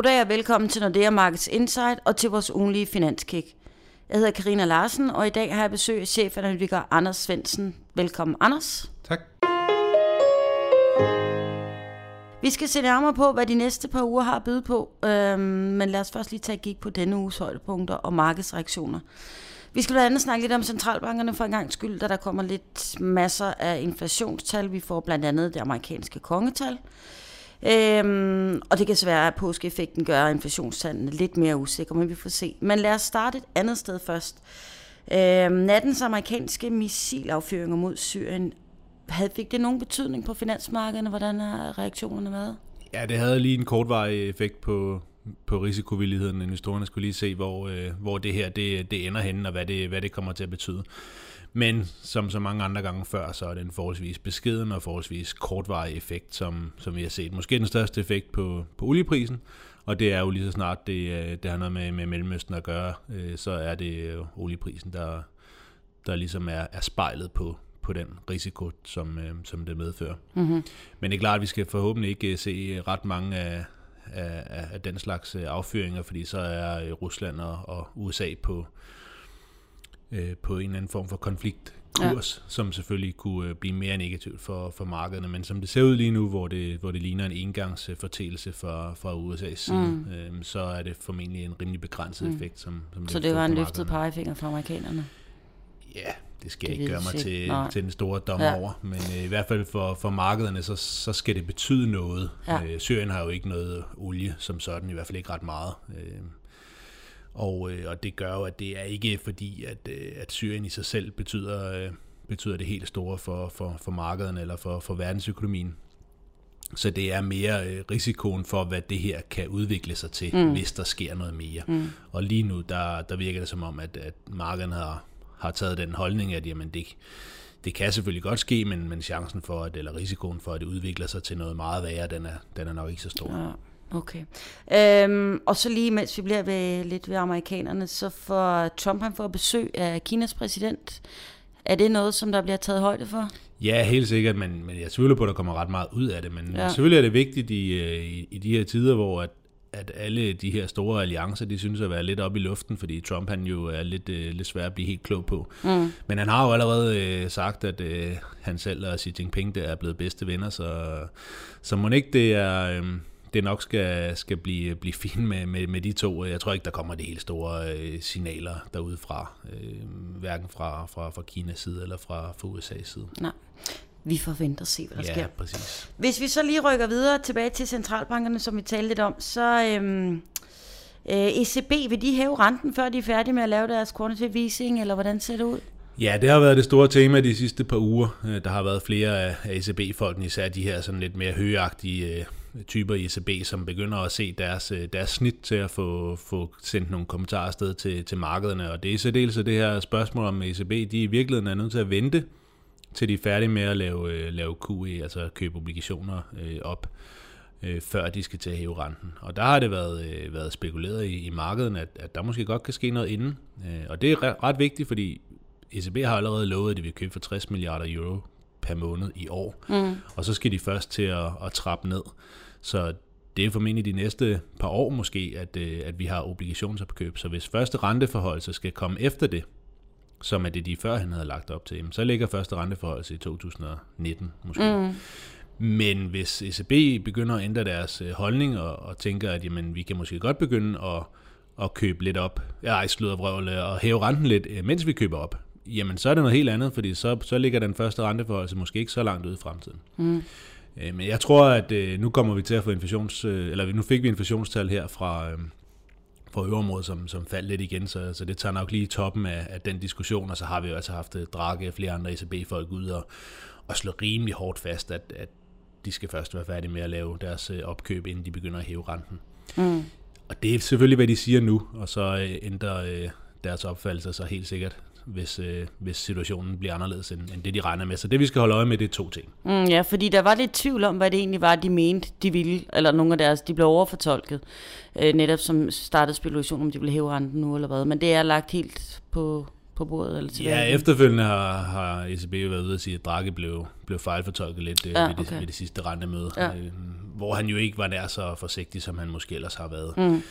Goddag og velkommen til Nordea Markets Insight og til vores ugenlige finanskick. Jeg hedder Karina Larsen, og i dag har jeg besøg af chefanalytiker Anders Svensen. Velkommen, Anders. Tak. Vi skal se nærmere på, hvad de næste par uger har at byde på, øhm, men lad os først lige tage et kig på denne uges højdepunkter og markedsreaktioner. Vi skal blandt andet snakke lidt om centralbankerne for en gang skyld, da der kommer lidt masser af inflationstal. Vi får blandt andet det amerikanske kongetal. Øhm, og det kan svære, at påskeeffekten gør inflationstallene lidt mere usikre, men vi får se. Men lad os starte et andet sted først. Øhm, nattens amerikanske missilaffyringer mod Syrien, havde, fik det nogen betydning på finansmarkederne? Hvordan har reaktionerne været? Ja, det havde lige en kortvarig effekt på, på risikovilligheden. Investorerne skulle lige se, hvor, øh, hvor det her det, det ender henne, og hvad det, hvad det kommer til at betyde. Men som så mange andre gange før, så er det en forholdsvis beskeden og forholdsvis kortvarig effekt, som, som vi har set. Måske den største effekt på, på olieprisen, og det er jo lige så snart det, øh, det har noget med, med Mellemøsten at gøre, øh, så er det olieprisen, der, der ligesom er, er spejlet på, på den risiko, som, øh, som det medfører. Mm-hmm. Men det er klart, at vi skal forhåbentlig ikke se ret mange af, af, af den slags affyringer, fordi så er Rusland og, og USA på, øh, på en eller anden form for konfliktkurs, ja. som selvfølgelig kunne øh, blive mere negativt for, for markederne. Men som det ser ud lige nu, hvor det, hvor det ligner en engangsfortælelse fra, fra USA's side, mm. øh, så er det formentlig en rimelig begrænset mm. effekt. Som, som så det var en løftet pegefinger fra amerikanerne? Ja, det skal det jeg ikke gøre mig til, til den store dommer ja. over, men øh, i hvert fald for, for markederne, så, så skal det betyde noget. Ja. Øh, Syrien har jo ikke noget olie som sådan, i hvert fald ikke ret meget. Øh, og, øh, og det gør jo, at det er ikke fordi, at, øh, at Syrien i sig selv betyder, øh, betyder det helt store for, for, for markederne eller for, for verdensøkonomien. Så det er mere øh, risikoen for, hvad det her kan udvikle sig til, mm. hvis der sker noget mere. Mm. Og lige nu, der, der virker det som om, at, at markederne har, har taget den holdning, at jamen, det, det kan selvfølgelig godt ske, men, men chancen for, at, eller risikoen for, at det udvikler sig til noget meget værre, den er, den er nok ikke så stor. Ja. Okay. Øhm, og så lige mens vi bliver ved, lidt ved amerikanerne, så får Trump han får besøg af Kinas præsident. Er det noget, som der bliver taget højde for? Ja, helt sikkert, men, men jeg tvivler på, at der kommer ret meget ud af det. Men ja. selvfølgelig er det vigtigt i, øh, i, i de her tider, hvor at, at alle de her store alliancer, de synes at være lidt oppe i luften, fordi Trump han jo er lidt, uh, lidt svær at blive helt klog på. Mm. Men han har jo allerede uh, sagt, at uh, han selv og Xi Jinping der er blevet bedste venner, så, så må ikke det er... Uh, det nok skal, skal blive, blive fint med, med, med de to. Jeg tror ikke, der kommer de helt store øh, signaler derudfra, øh, hverken fra, fra, fra Kinas side eller fra, fra USA's side. Nej. Vi forventer at se, hvad der ja, sker. præcis. Hvis vi så lige rykker videre tilbage til centralbankerne, som vi talte lidt om, så øhm, øh, ECB, vil de hæve renten, før de er færdige med at lave deres quantitative easing, eller hvordan ser det ud? Ja, det har været det store tema de sidste par uger. Øh, der har været flere af ECB-folkene, især de her sådan lidt mere højagtige øh, typer i ECB, som begynder at se deres, øh, deres snit til at få, få sendt nogle kommentarer afsted til, til markederne. Og det er så det her spørgsmål om ECB, de i virkeligheden er nødt til at vente, til de er færdige med at lave, øh, lave QE, altså købe obligationer øh, op, øh, før de skal til at hæve renten. Og der har det været, øh, været spekuleret i, i markedet, at, at der måske godt kan ske noget inden. Øh, og det er ret, ret vigtigt, fordi ECB har allerede lovet, at de vil købe for 60 milliarder euro per måned i år. Mm. Og så skal de først til at, at trappe ned. Så det er formentlig de næste par år måske, at, øh, at vi har obligationsopkøb. Så hvis første renteforhold skal komme efter det, som er det, de før han havde lagt op til, så ligger første renteforhold i 2019 måske. Mm. Men hvis ECB begynder at ændre deres øh, holdning og, og tænker, at jamen, vi kan måske godt begynde at, at købe lidt op, ja, sludder vrøvle, og hæve renten lidt, øh, mens vi køber op, jamen så er det noget helt andet, fordi så, så ligger den første renteforhold måske ikke så langt ude i fremtiden. Mm. Øh, men jeg tror, at øh, nu kommer vi til at få inflations, øh, eller nu fik vi inflationstal her fra, fra øverområdet, som, som faldt lidt igen, så, så det tager nok lige toppen af, af den diskussion, og så har vi jo altså haft Draghi og flere andre ECB-folk ud og, og slå rimelig hårdt fast, at, at de skal først være færdige med at lave deres opkøb, inden de begynder at hæve renten. Mm. Og det er selvfølgelig, hvad de siger nu, og så ændrer deres opfattelse så helt sikkert hvis, øh, hvis situationen bliver anderledes end, end det, de regner med. Så det, vi skal holde øje med, det er to ting. Mm, ja, fordi der var lidt tvivl om, hvad det egentlig var, de mente, de ville, eller nogle af deres, de blev overfortolket, øh, netop som startede spekulation, om de ville hæve renten nu eller hvad. Men det er lagt helt på, på bordet? Eller tilbage Ja, efterfølgende har, har ECB været ude at sige, at Draghi blev, blev fejlfortolket lidt ja, Ja, ved, det, okay. ved det sidste rentemøde, Ja. øh, hvor han jo ikke var nær så forsigtig, som han måske ellers har været. Mm.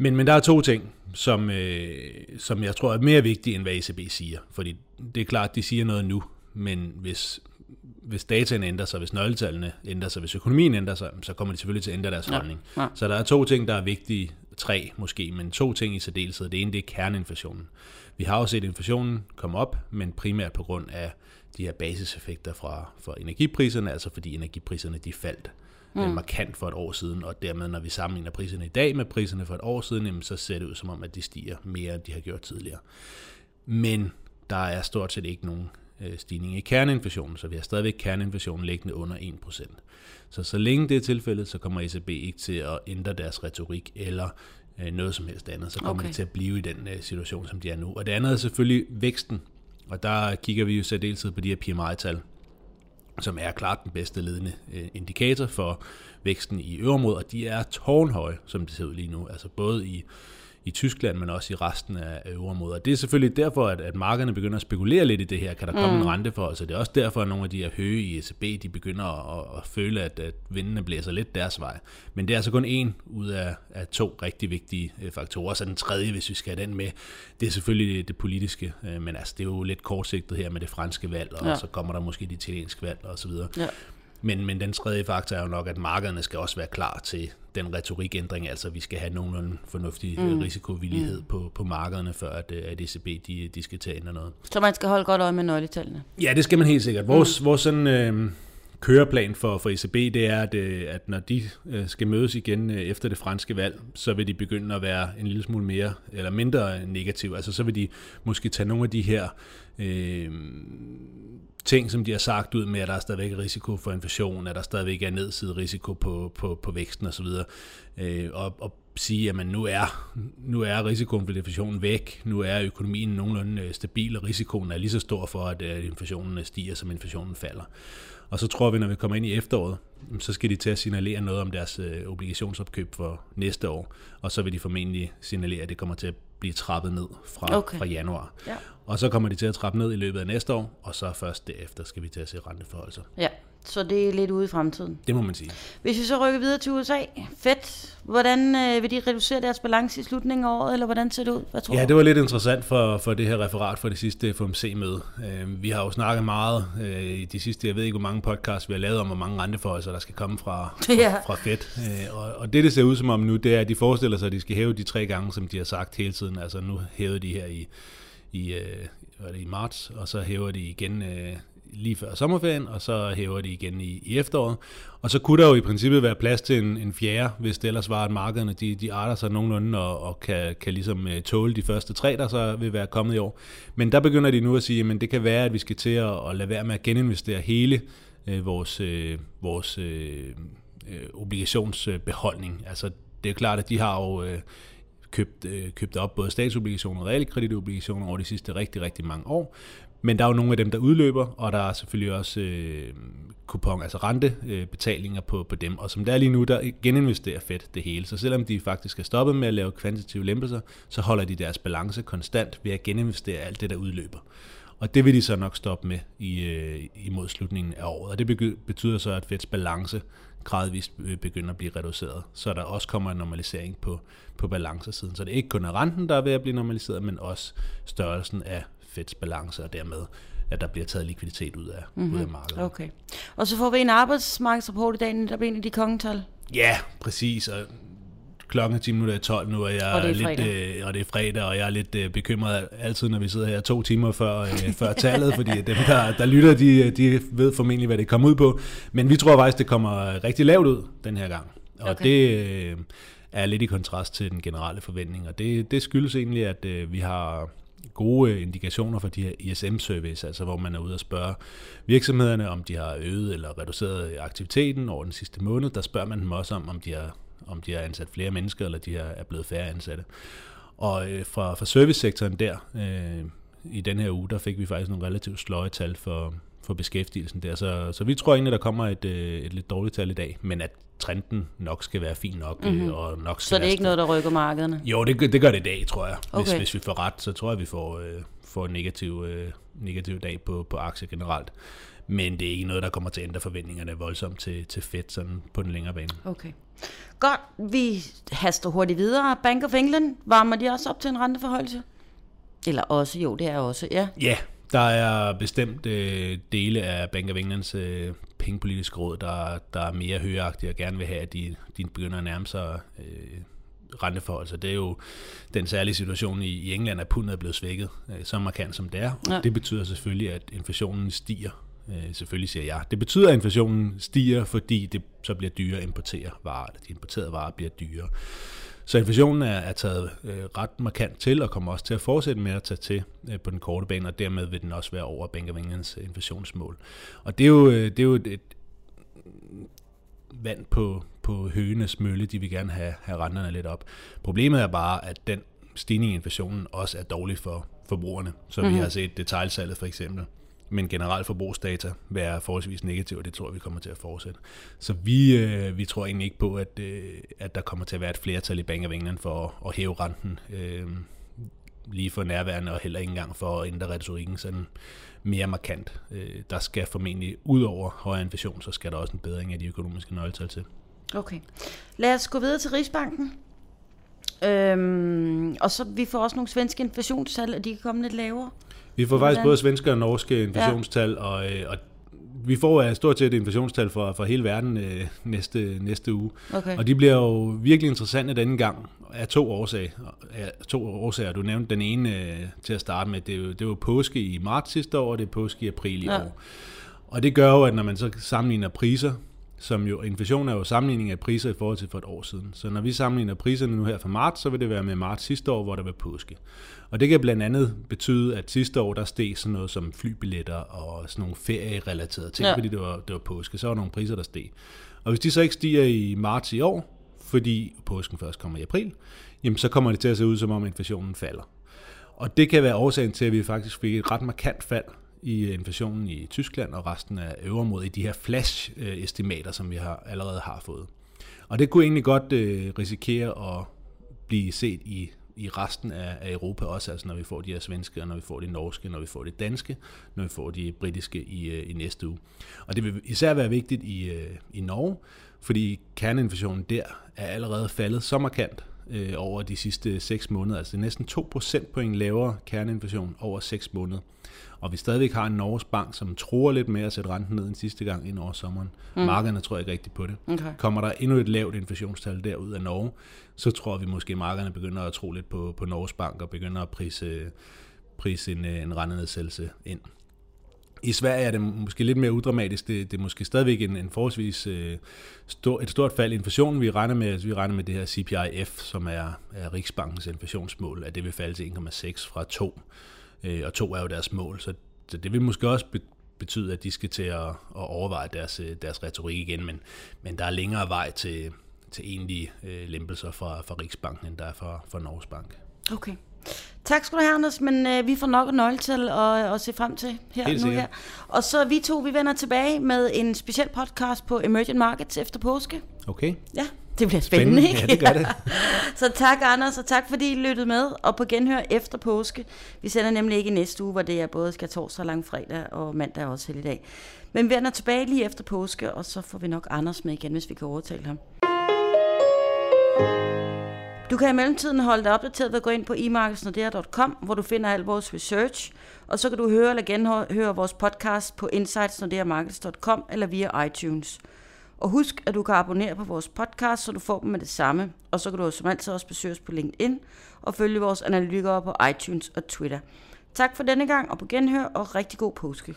Men, men der er to ting, som, øh, som jeg tror er mere vigtige, end hvad ECB siger. Fordi det er klart, de siger noget nu, men hvis, hvis dataen ændrer sig, hvis nøgletallene ændrer sig, hvis økonomien ændrer sig, så kommer de selvfølgelig til at ændre deres holdning. ja. Så der er to ting, der er vigtige, tre måske, men to ting i særdeleshed. Det ene, det er kerneinflationen. Vi har jo set inflationen komme op, men primært på grund af de her basiseffekter fra, fra energipriserne, altså fordi energipriserne de faldt mm. markant for et år siden, og dermed når vi sammenligner priserne i dag med priserne for et år siden, jamen, så ser det ud som om, at de stiger mere, end de har gjort tidligere. Men der er stort set ikke nogen øh, stigning i kerneinflationen, så vi har stadigvæk kerneinflationen liggende under 1%. Så så længe det er tilfældet, så kommer ECB ikke til at ændre deres retorik eller øh, noget som helst andet. Så kommer Okay. de til at blive i den øh, situation, som de er nu. Og det andet er selvfølgelig væksten. Og der kigger vi jo særdeleshed på de her PMI-tal, som er klart den bedste ledende øh, indikator for væksten i øvrigt, og de er tårnhøje, som det ser ud lige nu. Altså både i, i Tyskland, men også i resten af øvrigt. Og det er selvfølgelig derfor, at, at markederne begynder at spekulere lidt i det her. Kan der komme mm. en rente for os? Og det er også derfor, at nogle af de her høje i ECB, de begynder at, at føle, at, at vindene blæser lidt deres vej. Men det er altså kun en ud af, af to rigtig vigtige øh, faktorer. Så den tredje, hvis vi skal have den med, det er selvfølgelig det politiske. Øh, Men altså, det er jo lidt kortsigtet her med det franske valg, og Ja. så kommer der måske det italienske valg og så videre. Ja. Men, men den tredje faktor er jo nok, at markederne skal også være klar til den retorikændring, altså vi skal have nogenlunde fornuftig mm. risikovillighed mm. på, på markederne, før at, øh, at ECB de, de skal til at ændre noget. Så man skal holde godt øje med nøgletallene. Ja, det skal man helt sikkert. Vores, mm. vores sådan, øh, køreplan for, for ECB, det er, at, øh, at når de øh, skal mødes igen øh, efter det franske valg, så vil de begynde at være en lille smule mere eller mindre negative. Altså så vil de måske tage nogle af de her øh, ting, som de har sagt ud med, at der er stadigvæk risiko for inflation, at der stadigvæk er nedsidig risiko på, på, på væksten osv., øh, og, og sige, at nu er, nu er risikoen for inflationen væk, nu er økonomien nogenlunde øh, stabil, og risikoen er lige så stor for, at øh, inflationen stiger, som inflationen falder. Og så tror vi, når vi kommer ind i efteråret, så skal de til at signalere noget om deres øh, obligationsopkøb for næste år, og så vil de formentlig signalere, at det kommer til at blive trappet ned fra, okay. fra januar. Ja. Og så kommer de til at trappe ned i løbet af næste år, og så først derefter skal vi til at se renteforholdelser. Ja, så det er lidt ude i fremtiden. Det må man sige. Hvis vi så rykker videre til USA, fedt. Hvordan øh, vil de reducere deres balance i slutningen af året, eller hvordan ser det ud? Hvad tror Ja, du? det var lidt interessant for, for det her referat for det sidste FOMC-møde. Øh, vi har jo snakket meget øh, i de sidste, jeg ved ikke, hvor mange podcasts vi har lavet om, hvor mange renteforholdelser, der skal komme fra, fra, Ja. fra Fed. Øh, og, og det, det ser ud som om nu, det er, at de forestiller sig, at de skal hæve de tre gange, som de har sagt hele tiden. Altså nu hævede de her i, i, øh, hvad er det, i marts, og så hæver de igen øh, lige før sommerferien, og så hæver de igen i, i efteråret. Og så kunne der jo i princippet være plads til en, en fjerde, hvis det ellers var, at markederne de, de arter sig nogenlunde og, og kan, kan ligesom øh, tåle de første tre, der så vil være kommet i år. Men der begynder de nu at sige, at det kan være, at vi skal til at, at lade være med at geninvestere hele øh, vores, øh, vores øh, øh, obligationsbeholdning. Altså det er klart, at de har jo... Øh, købt, øh, købt op både statsobligationer og realkreditobligationer over de sidste rigtig, rigtig mange år. Men der er jo nogle af dem, der udløber, og der er selvfølgelig også øh, kupon, altså rentebetalinger på, på dem. Og som det er lige nu, der geninvesterer Fed det hele. Så selvom de faktisk er stoppet med at lave kvantitative lempelser, så holder de deres balance konstant ved at geninvestere alt det, der udløber. Og det vil de så nok stoppe med i, øh, imod slutningen af året. Og det bety- betyder så, at Feds balance gradvist øh, begynder at blive reduceret. Så der også kommer en normalisering på, på balancesiden. Så det er ikke kun er renten, der er ved at blive normaliseret, men også størrelsen af Feds balance, og dermed, at der bliver taget likviditet ud af, mm-hmm. ud af markedet. Okay. Og så får vi en arbejdsmarkedsrapport i dag, der bliver en af de kongetal. Ja, præcis. Og klokken er 10 minutter i 12 nu, og jeg Og det er lidt, øh, og det er fredag, og jeg er lidt øh, bekymret altid, når vi sidder her to timer før, øh, før tallet, fordi dem, der, der lytter, de, de ved formentlig, hvad det kommer ud på. Men vi tror faktisk, det kommer rigtig lavt ud den her gang. Og Okay. det øh, er lidt i kontrast til den generelle forventning, og det, det skyldes egentlig, at øh, vi har gode øh, indikationer for de her ISM-surveys, altså hvor man er ude og spørge virksomhederne, om de har øget eller reduceret aktiviteten over den sidste måned. Der spørger man dem også om, om de har, om de har ansat flere mennesker, eller de er blevet færre ansatte. Og øh, fra, fra servicesektoren der, øh, i den her uge, der fik vi faktisk nogle relativt sløje tal for, for beskæftigelsen der. Så, så vi tror egentlig, der kommer et, øh, et lidt dårligt tal i dag, men at trenden nok skal være fin nok, mm-hmm. og nok Så det er ikke noget, der rykker markederne. jo, det, det gør det i dag, tror jeg. Hvis, Okay. hvis vi får ret, så tror jeg, vi får, øh, får en negativ, øh, negativ dag på, på aktier generelt. Men det er ikke noget, der kommer til at ændre forventningerne voldsomt til, til Fed sådan på den længere bane. Okay. Godt, vi haster hurtigt videre. Bank of England, varmer de også op til en renteforholdelse? Eller også, jo, det er også, ja. Ja, der er bestemt øh, dele af Bank of Englands øh, pengepolitiske råd, der, der er mere højagtige og gerne vil have, at de, de begynder at nærme sig øh, renteforhold. Så det er jo den særlige situation i, i England, at pundet er blevet svækket øh, så markant som det er. Ja. Det betyder selvfølgelig, at inflationen stiger. Øh, selvfølgelig siger jeg. Det betyder, at inflationen stiger, fordi det så bliver dyrere at importere varer, eller de importerede varer bliver dyrere. Så inflationen er, er taget øh, ret markant til, og kommer også til at fortsætte med at tage til øh, på den korte bane, og dermed vil den også være over Bank of Englands inflationsmål. Og det er jo, øh, det er jo et, et vand på, på høgenes mølle, de vil gerne have, have renterne lidt op. Problemet er bare, at den stigning i inflationen også er dårlig for forbrugerne, som mm-hmm. vi mhm. har set detaljsalget for eksempel men generelt forbrugsdata være forholdsvis negativ, og det tror vi kommer til at fortsætte. Så vi, øh, vi tror egentlig ikke på, at, øh, at der kommer til at være et flertal i Bank of England for at, at hæve renten øh, lige for nærværende, og heller ikke engang for at ændre retorikken sådan mere markant. Øh, der skal formentlig, ud over højere inflation, så skal der også en bedring af de økonomiske nøgletal til. Okay. Lad os gå videre til Rigsbanken. Øhm, og så vi får også nogle svenske inflationstal, og de kan komme lidt lavere. Vi får faktisk både svenske og norske inflationstal, ja. og, øh, og vi får uh, stort set inflationstal for, for hele verden uh, næste, næste uge. Okay. Og de bliver jo virkelig interessante denne gang af to årsager. Af to årsager. Du nævnte den ene uh, til at starte med. Det, det var påske i marts sidste år, og det er påske i april i ja. år. Og det gør jo, at når man så sammenligner priser, som jo, inflation er jo sammenligning af priser i forhold til for et år siden. Så når vi sammenligner priserne nu her for marts, så vil det være med marts sidste år, hvor der var påske. Og det kan blandt andet betyde, at sidste år der steg sådan noget som flybilletter og sådan nogle ferierelaterede ting, ja. fordi det var, det var påske. Så var der nogle priser, der steg. Og hvis de så ikke stiger i marts i år, fordi påsken først kommer i april, jamen så kommer det til at se ud, som om inflationen falder. Og det kan være årsagen til, at vi faktisk fik et ret markant fald i inflationen i Tyskland og resten af øverområdet i de her flash-estimater, som vi har, allerede har fået. Og det kunne egentlig godt øh, risikere at blive set i, i resten af, af Europa også, altså når vi får de her svenske, og når vi får de norske, når vi får de danske, når vi får de britiske i, øh, i næste uge. Og det vil især være vigtigt i, øh, i Norge, fordi kerneinflationen der er allerede faldet så markant, øh, over de sidste 6 måneder. Altså det er næsten 2 procentpoint lavere kerneinflation over 6 måneder. Og vi stadigvæk har en Norges Bank, som tror lidt mere at sætte renten ned end sidste gang ind over sommeren. Mm. Markederne tror ikke rigtigt på det. Okay. Kommer der endnu et lavt inflationstal derud af Norge, så tror vi måske, at markederne begynder at tro lidt på, på Norges Bank og begynder at prise, prise en, en rentenedsættelse ind. I Sverige er det måske lidt mere udramatisk. Det, det er måske stadigvæk en, en forholdsvis øh, stor, et stort fald i inflationen. Vi regner med, altså, vi regner med det her CPIF, som er, er Riksbankens inflationsmål, at det vil falde til 1,6 fra 2. Øh, og 2 er jo deres mål, så, så det vil måske også betyde, at de skal til at, at overveje deres, øh, deres retorik igen, men, men der er længere vej til, til egentlige øh, lempelser fra, fra Riksbanken, end der er fra, fra Norges Bank. Okay. Tak skal du have, Anders, men øh, vi får nok en nøgle til at, at se frem til her Helt nu her. Og så vi to, vi vender tilbage med en speciel podcast på Emerging Markets efter påske. Okay. Ja, det bliver spændende, spændende. ikke? Ja, det gør det. så tak, Anders, og tak fordi I lyttede med, og på genhør efter påske. Vi sender nemlig ikke i næste uge, hvor det er både skal torsdag, lang fredag og mandag også i dag. Men vi vender tilbage lige efter påske, og så får vi nok Anders med igen, hvis vi kan overtale ham. Du kan i mellemtiden holde dig opdateret ved at gå ind på emarketsnordea.com, hvor du finder al vores research, og så kan du høre eller genhøre vores podcast på insightsnordeamarkets.com eller via iTunes. Og husk, at du kan abonnere på vores podcast, så du får dem med det samme. Og så kan du som altid også besøge os på LinkedIn og følge vores analytikere på iTunes og Twitter. Tak for denne gang, og på genhør, og rigtig god påske.